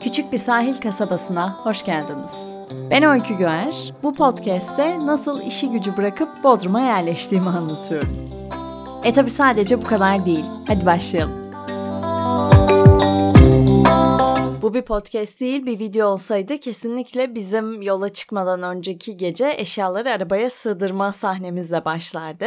Küçük bir sahil kasabasına hoş geldiniz. Ben Öykü Güer. Bu podcast'te nasıl işi gücü bırakıp Bodrum'a yerleştiğimi anlatıyorum. E tabi sadece bu kadar değil. Hadi başlayalım. Bu bir podcast değil, bir video olsaydı kesinlikle bizim yola çıkmadan önceki gece eşyaları arabaya sığdırma sahnemizle başlardı.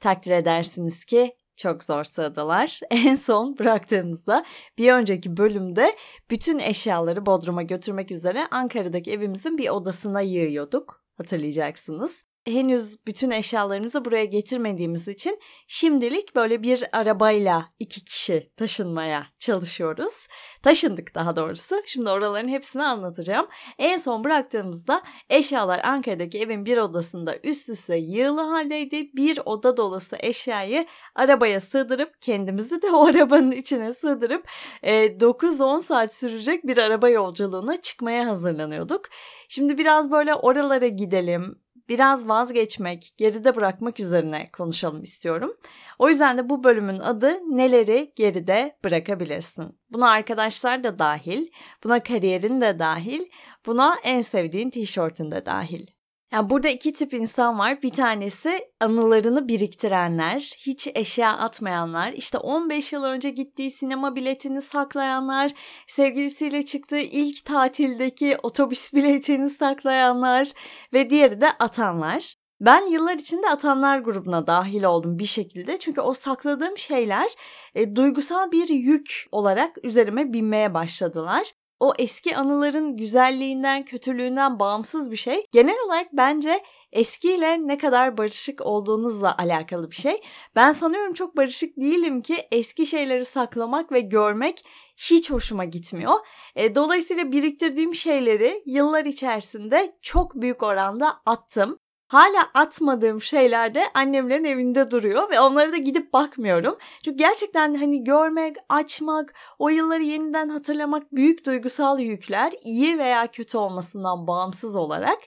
Takdir edersiniz ki çok zor sığdılar. En son bıraktığımızda bir önceki bölümde bütün eşyaları Bodrum'a götürmek üzere Ankara'daki evimizin bir odasına yığıyorduk. Hatırlayacaksınız henüz bütün eşyalarımızı buraya getirmediğimiz için şimdilik böyle bir arabayla iki kişi taşınmaya çalışıyoruz. Taşındık daha doğrusu. Şimdi oraların hepsini anlatacağım. En son bıraktığımızda eşyalar Ankara'daki evin bir odasında üst üste yığılı haldeydi. Bir oda dolusu eşyayı arabaya sığdırıp kendimizi de o arabanın içine sığdırıp 9-10 saat sürecek bir araba yolculuğuna çıkmaya hazırlanıyorduk. Şimdi biraz böyle oralara gidelim, biraz vazgeçmek, geride bırakmak üzerine konuşalım istiyorum. O yüzden de bu bölümün adı neleri geride bırakabilirsin. Buna arkadaşlar da dahil, buna kariyerin de dahil, buna en sevdiğin tişörtün de dahil. Yani burada iki tip insan var. Bir tanesi anılarını biriktirenler, hiç eşya atmayanlar, işte 15 yıl önce gittiği sinema biletini saklayanlar, sevgilisiyle çıktığı ilk tatildeki otobüs biletini saklayanlar ve diğeri de atanlar. Ben yıllar içinde atanlar grubuna dahil oldum bir şekilde. Çünkü o sakladığım şeyler e, duygusal bir yük olarak üzerime binmeye başladılar o eski anıların güzelliğinden, kötülüğünden bağımsız bir şey. Genel olarak bence eskiyle ne kadar barışık olduğunuzla alakalı bir şey. Ben sanıyorum çok barışık değilim ki eski şeyleri saklamak ve görmek hiç hoşuma gitmiyor. E, dolayısıyla biriktirdiğim şeyleri yıllar içerisinde çok büyük oranda attım. Hala atmadığım şeyler de annemlerin evinde duruyor ve onlara da gidip bakmıyorum. Çünkü gerçekten hani görmek, açmak, o yılları yeniden hatırlamak büyük duygusal yükler iyi veya kötü olmasından bağımsız olarak.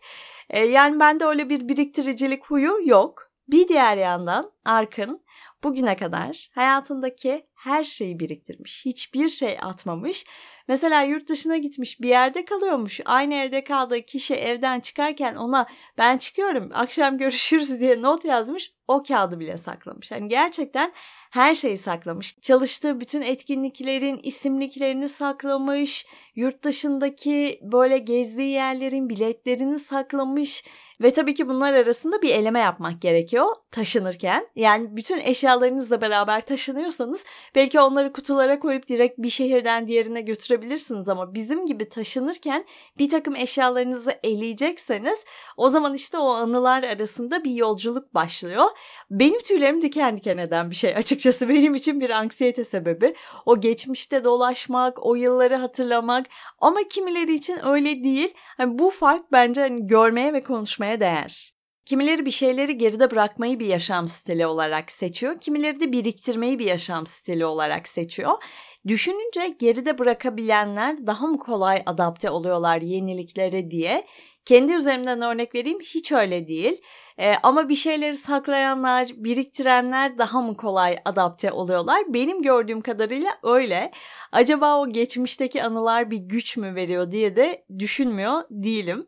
Ee, yani bende öyle bir biriktiricilik huyu yok. Bir diğer yandan Arkın bugüne kadar hayatındaki her şeyi biriktirmiş. Hiçbir şey atmamış Mesela yurt dışına gitmiş bir yerde kalıyormuş. Aynı evde kaldığı kişi evden çıkarken ona ben çıkıyorum akşam görüşürüz diye not yazmış. O kağıdı bile saklamış. Yani gerçekten her şeyi saklamış. Çalıştığı bütün etkinliklerin isimliklerini saklamış. Yurt dışındaki böyle gezdiği yerlerin biletlerini saklamış. Ve tabii ki bunlar arasında bir eleme yapmak gerekiyor taşınırken. Yani bütün eşyalarınızla beraber taşınıyorsanız belki onları kutulara koyup direkt bir şehirden diğerine götürebilirsiniz ama bizim gibi taşınırken bir takım eşyalarınızı eleyecekseniz o zaman işte o anılar arasında bir yolculuk başlıyor. Benim tüylerim diken diken eden bir şey açıkçası benim için bir anksiyete sebebi. O geçmişte dolaşmak, o yılları hatırlamak ama kimileri için öyle değil. Yani bu fark bence hani görmeye ve konuşmaya değer. Kimileri bir şeyleri geride bırakmayı bir yaşam stili olarak seçiyor. Kimileri de biriktirmeyi bir yaşam stili olarak seçiyor. Düşününce geride bırakabilenler daha mı kolay adapte oluyorlar yeniliklere diye. Kendi üzerimden örnek vereyim hiç öyle değil. Ee, ama bir şeyleri saklayanlar, biriktirenler daha mı kolay adapte oluyorlar? Benim gördüğüm kadarıyla öyle. Acaba o geçmişteki anılar bir güç mü veriyor diye de düşünmüyor değilim.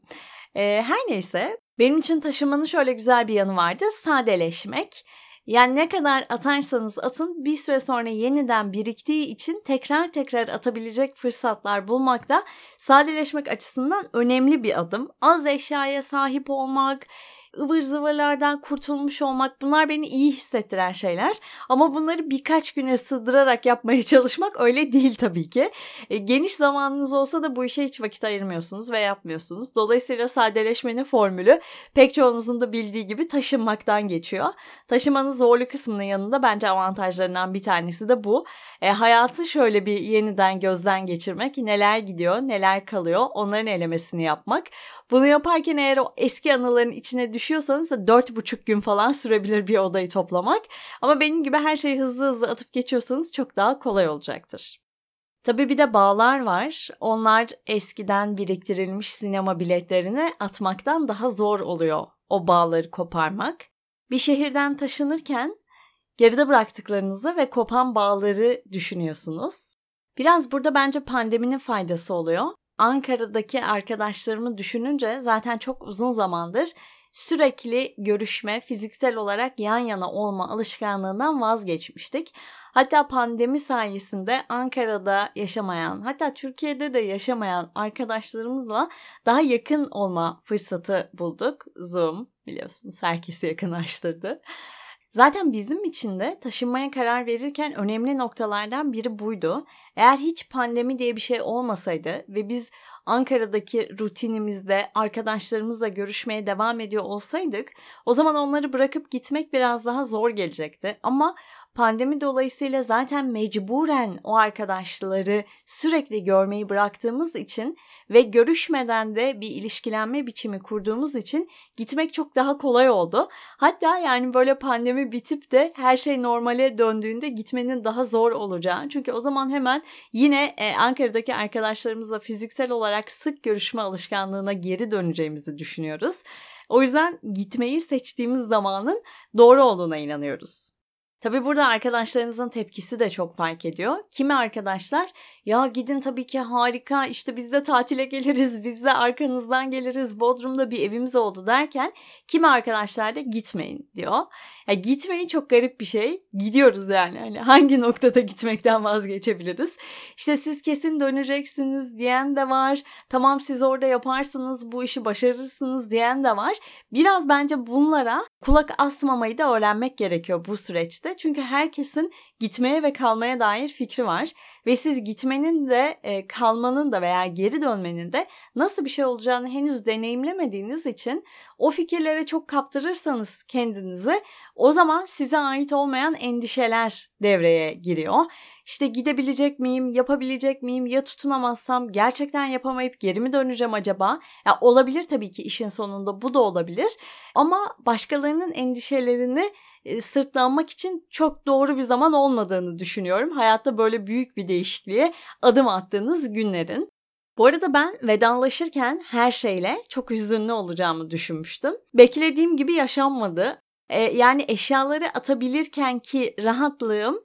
Ee, her neyse benim için taşımanın şöyle güzel bir yanı vardı. Sadeleşmek. Yani ne kadar atarsanız atın bir süre sonra yeniden biriktiği için tekrar tekrar atabilecek fırsatlar bulmak da sadeleşmek açısından önemli bir adım. Az eşyaya sahip olmak, ıvır zıvırlardan kurtulmuş olmak bunlar beni iyi hissettiren şeyler. Ama bunları birkaç güne sığdırarak yapmaya çalışmak öyle değil tabii ki. E, geniş zamanınız olsa da bu işe hiç vakit ayırmıyorsunuz ve yapmıyorsunuz. Dolayısıyla sadeleşmenin formülü pek çoğunuzun da bildiği gibi taşınmaktan geçiyor. Taşımanın zorlu kısmının yanında bence avantajlarından bir tanesi de bu. E, hayatı şöyle bir yeniden gözden geçirmek. Neler gidiyor, neler kalıyor onların elemesini yapmak. Bunu yaparken eğer o eski anıların içine düşüyorsanız da dört buçuk gün falan sürebilir bir odayı toplamak. Ama benim gibi her şeyi hızlı hızlı atıp geçiyorsanız çok daha kolay olacaktır. Tabii bir de bağlar var. Onlar eskiden biriktirilmiş sinema biletlerini atmaktan daha zor oluyor o bağları koparmak. Bir şehirden taşınırken geride bıraktıklarınızı ve kopan bağları düşünüyorsunuz. Biraz burada bence pandeminin faydası oluyor. Ankara'daki arkadaşlarımı düşününce zaten çok uzun zamandır sürekli görüşme, fiziksel olarak yan yana olma alışkanlığından vazgeçmiştik. Hatta pandemi sayesinde Ankara'da yaşamayan, hatta Türkiye'de de yaşamayan arkadaşlarımızla daha yakın olma fırsatı bulduk. Zoom biliyorsunuz herkesi yakınlaştırdı. Zaten bizim için de taşınmaya karar verirken önemli noktalardan biri buydu. Eğer hiç pandemi diye bir şey olmasaydı ve biz Ankara'daki rutinimizde arkadaşlarımızla görüşmeye devam ediyor olsaydık o zaman onları bırakıp gitmek biraz daha zor gelecekti. Ama pandemi dolayısıyla zaten mecburen o arkadaşları sürekli görmeyi bıraktığımız için ve görüşmeden de bir ilişkilenme biçimi kurduğumuz için gitmek çok daha kolay oldu. Hatta yani böyle pandemi bitip de her şey normale döndüğünde gitmenin daha zor olacağı. Çünkü o zaman hemen yine e, Ankara'daki arkadaşlarımızla fiziksel olarak sık görüşme alışkanlığına geri döneceğimizi düşünüyoruz. O yüzden gitmeyi seçtiğimiz zamanın doğru olduğuna inanıyoruz. Tabi burada arkadaşlarınızın tepkisi de çok fark ediyor. Kimi arkadaşlar ya gidin tabii ki harika işte biz de tatile geliriz biz de arkanızdan geliriz Bodrum'da bir evimiz oldu derken kimi arkadaşlar da gitmeyin diyor. Ya gitmeyin çok garip bir şey. Gidiyoruz yani. Hani hangi noktada gitmekten vazgeçebiliriz? İşte siz kesin döneceksiniz diyen de var. Tamam siz orada yaparsınız bu işi başarırsınız diyen de var. Biraz bence bunlara kulak asmamayı da öğrenmek gerekiyor bu süreçte. Çünkü herkesin gitmeye ve kalmaya dair fikri var ve siz gitmenin de e, kalmanın da veya geri dönmenin de nasıl bir şey olacağını henüz deneyimlemediğiniz için o fikirlere çok kaptırırsanız kendinizi o zaman size ait olmayan endişeler devreye giriyor. İşte gidebilecek miyim, yapabilecek miyim, ya tutunamazsam gerçekten yapamayıp geri mi döneceğim acaba? Ya olabilir tabii ki işin sonunda bu da olabilir. Ama başkalarının endişelerini e, sırtlanmak için çok doğru bir zaman olmadığını düşünüyorum. Hayatta böyle büyük bir değişikliğe adım attığınız günlerin. Bu arada ben vedalaşırken her şeyle çok hüzünlü olacağımı düşünmüştüm. Beklediğim gibi yaşanmadı. Ee, yani eşyaları atabilirken ki rahatlığım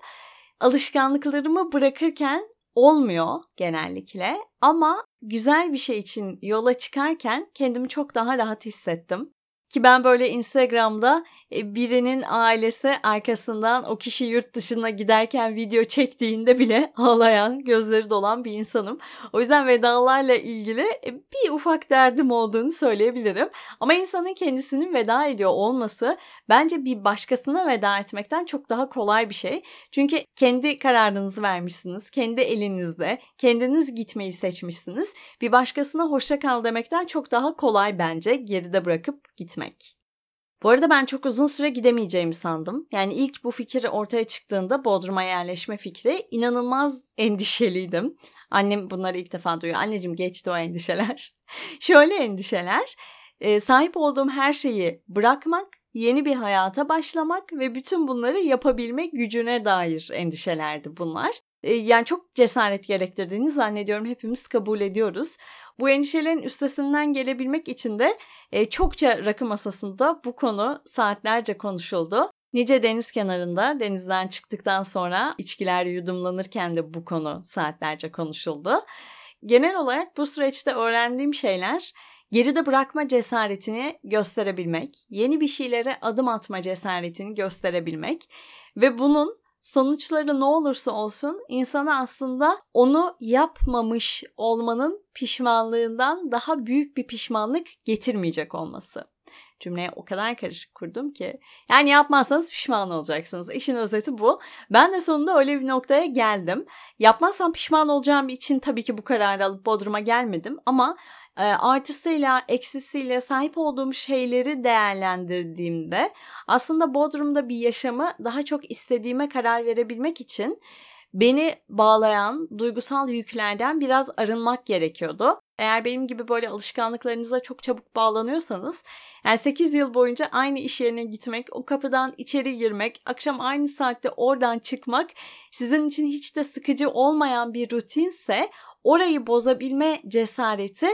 alışkanlıklarımı bırakırken olmuyor genellikle. Ama güzel bir şey için yola çıkarken kendimi çok daha rahat hissettim. Ki ben böyle Instagram'da e, birinin ailesi arkasından o kişi yurt dışına giderken video çektiğinde bile ağlayan, gözleri dolan bir insanım. O yüzden vedalarla ilgili e, bir ufak derdim olduğunu söyleyebilirim. Ama insanın kendisinin veda ediyor olması bence bir başkasına veda etmekten çok daha kolay bir şey. Çünkü kendi kararınızı vermişsiniz, kendi elinizde, kendiniz gitmeyi seçmişsiniz. Bir başkasına hoşça kal demekten çok daha kolay bence geride bırakıp gitmek. Bu arada ben çok uzun süre gidemeyeceğimi sandım. Yani ilk bu fikir ortaya çıktığında Bodrum'a yerleşme fikri inanılmaz endişeliydim. Annem bunları ilk defa duyuyor. Anneciğim geçti o endişeler. Şöyle endişeler. E, sahip olduğum her şeyi bırakmak, yeni bir hayata başlamak ve bütün bunları yapabilmek gücüne dair endişelerdi bunlar. E, yani çok cesaret gerektirdiğini zannediyorum hepimiz kabul ediyoruz. Bu endişelerin üstesinden gelebilmek için de e, çokça rakı masasında bu konu saatlerce konuşuldu. Nice deniz kenarında denizden çıktıktan sonra içkiler yudumlanırken de bu konu saatlerce konuşuldu. Genel olarak bu süreçte öğrendiğim şeyler geride bırakma cesaretini gösterebilmek, yeni bir şeylere adım atma cesaretini gösterebilmek ve bunun sonuçları ne olursa olsun insana aslında onu yapmamış olmanın pişmanlığından daha büyük bir pişmanlık getirmeyecek olması. Cümleye o kadar karışık kurdum ki. Yani yapmazsanız pişman olacaksınız. İşin özeti bu. Ben de sonunda öyle bir noktaya geldim. Yapmazsam pişman olacağım için tabii ki bu kararı alıp Bodrum'a gelmedim. Ama artısıyla eksisiyle sahip olduğum şeyleri değerlendirdiğimde aslında Bodrum'da bir yaşamı daha çok istediğime karar verebilmek için beni bağlayan duygusal yüklerden biraz arınmak gerekiyordu. Eğer benim gibi böyle alışkanlıklarınıza çok çabuk bağlanıyorsanız yani 8 yıl boyunca aynı iş yerine gitmek, o kapıdan içeri girmek, akşam aynı saatte oradan çıkmak sizin için hiç de sıkıcı olmayan bir rutinse orayı bozabilme cesareti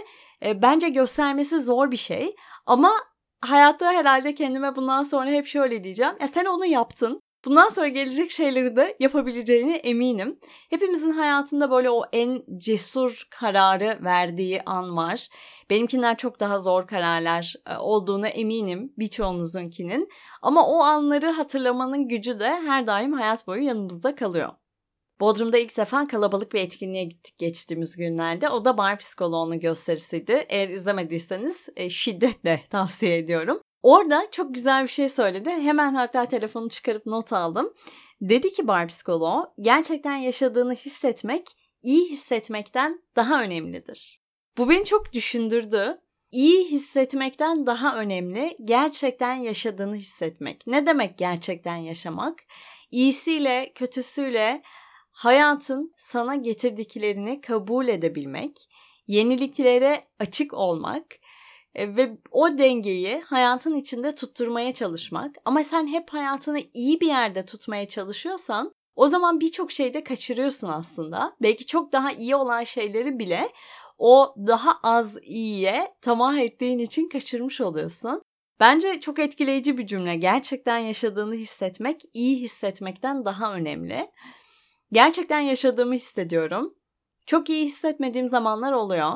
e, bence göstermesi zor bir şey. Ama hayatta herhalde kendime bundan sonra hep şöyle diyeceğim. Ya sen onu yaptın. Bundan sonra gelecek şeyleri de yapabileceğini eminim. Hepimizin hayatında böyle o en cesur kararı verdiği an var. Benimkinden çok daha zor kararlar e, olduğunu eminim birçoğunuzunkinin. Ama o anları hatırlamanın gücü de her daim hayat boyu yanımızda kalıyor. Bodrum'da ilk defa kalabalık bir etkinliğe gittik geçtiğimiz günlerde. O da bar psikoloğunun gösterisiydi. Eğer izlemediyseniz e, şiddetle tavsiye ediyorum. Orada çok güzel bir şey söyledi. Hemen hatta telefonu çıkarıp not aldım. Dedi ki bar psikoloğu gerçekten yaşadığını hissetmek iyi hissetmekten daha önemlidir. Bu beni çok düşündürdü. İyi hissetmekten daha önemli gerçekten yaşadığını hissetmek. Ne demek gerçekten yaşamak? İyisiyle kötüsüyle hayatın sana getirdiklerini kabul edebilmek, yeniliklere açık olmak e, ve o dengeyi hayatın içinde tutturmaya çalışmak. Ama sen hep hayatını iyi bir yerde tutmaya çalışıyorsan o zaman birçok şeyde kaçırıyorsun aslında. Belki çok daha iyi olan şeyleri bile o daha az iyiye tamah ettiğin için kaçırmış oluyorsun. Bence çok etkileyici bir cümle. Gerçekten yaşadığını hissetmek iyi hissetmekten daha önemli. Gerçekten yaşadığımı hissediyorum. Çok iyi hissetmediğim zamanlar oluyor.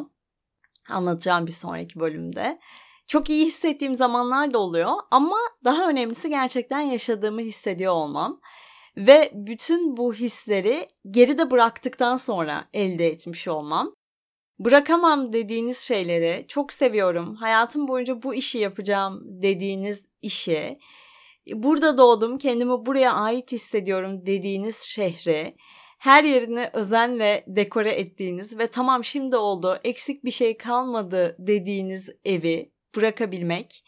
Anlatacağım bir sonraki bölümde. Çok iyi hissettiğim zamanlar da oluyor ama daha önemlisi gerçekten yaşadığımı hissediyor olmam. Ve bütün bu hisleri geride bıraktıktan sonra elde etmiş olmam. Bırakamam dediğiniz şeyleri çok seviyorum. Hayatım boyunca bu işi yapacağım dediğiniz işi, burada doğdum, kendimi buraya ait hissediyorum dediğiniz şehri, her yerini özenle dekore ettiğiniz ve tamam şimdi oldu, eksik bir şey kalmadı dediğiniz evi bırakabilmek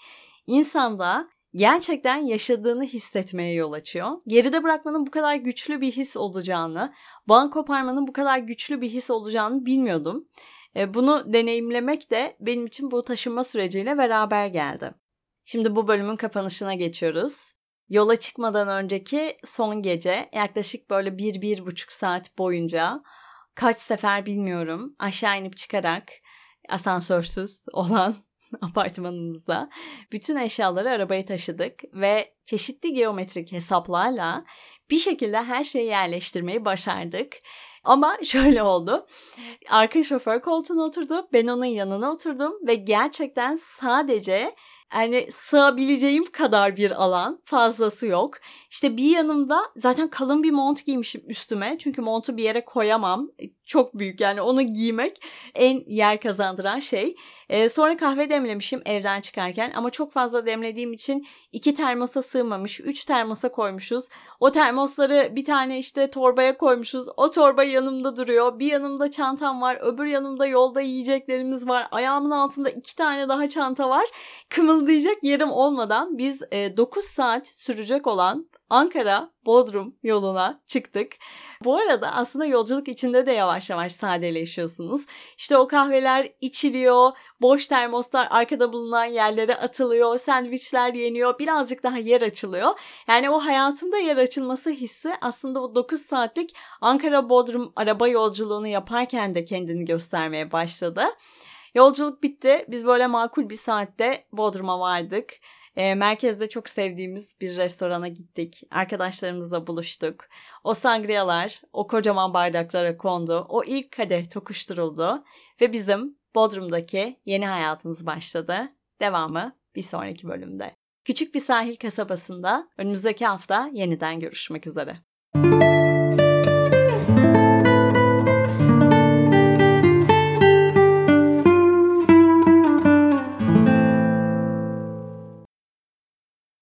insanda gerçekten yaşadığını hissetmeye yol açıyor. Geride bırakmanın bu kadar güçlü bir his olacağını, bağın koparmanın bu kadar güçlü bir his olacağını bilmiyordum. E, bunu deneyimlemek de benim için bu taşınma süreciyle beraber geldi. Şimdi bu bölümün kapanışına geçiyoruz. Yola çıkmadan önceki son gece yaklaşık böyle bir, bir buçuk saat boyunca kaç sefer bilmiyorum aşağı inip çıkarak asansörsüz olan apartmanımızda bütün eşyaları arabaya taşıdık ve çeşitli geometrik hesaplarla bir şekilde her şeyi yerleştirmeyi başardık. Ama şöyle oldu. Arka şoför koltuğuna oturdu. Ben onun yanına oturdum ve gerçekten sadece yani sığabileceğim kadar bir alan fazlası yok. İşte bir yanımda zaten kalın bir mont giymişim üstüme. Çünkü montu bir yere koyamam. Çok büyük yani onu giymek en yer kazandıran şey. Ee, sonra kahve demlemişim evden çıkarken ama çok fazla demlediğim için iki termosa sığmamış. Üç termosa koymuşuz. O termosları bir tane işte torbaya koymuşuz. O torba yanımda duruyor. Bir yanımda çantam var. Öbür yanımda yolda yiyeceklerimiz var. Ayağımın altında iki tane daha çanta var. Kımıldayacak yerim olmadan biz e, 9 saat sürecek olan Ankara Bodrum yoluna çıktık. Bu arada aslında yolculuk içinde de yavaş yavaş sadeleşiyorsunuz. İşte o kahveler içiliyor, boş termoslar arkada bulunan yerlere atılıyor, sandviçler yeniyor, birazcık daha yer açılıyor. Yani o hayatımda yer açılması hissi aslında bu 9 saatlik Ankara Bodrum araba yolculuğunu yaparken de kendini göstermeye başladı. Yolculuk bitti. Biz böyle makul bir saatte Bodrum'a vardık. E, merkezde çok sevdiğimiz bir restorana gittik. Arkadaşlarımızla buluştuk. O sangriyalar o kocaman bardaklara kondu. O ilk kadeh tokuşturuldu. Ve bizim Bodrum'daki yeni hayatımız başladı. Devamı bir sonraki bölümde. Küçük bir sahil kasabasında önümüzdeki hafta yeniden görüşmek üzere. Müzik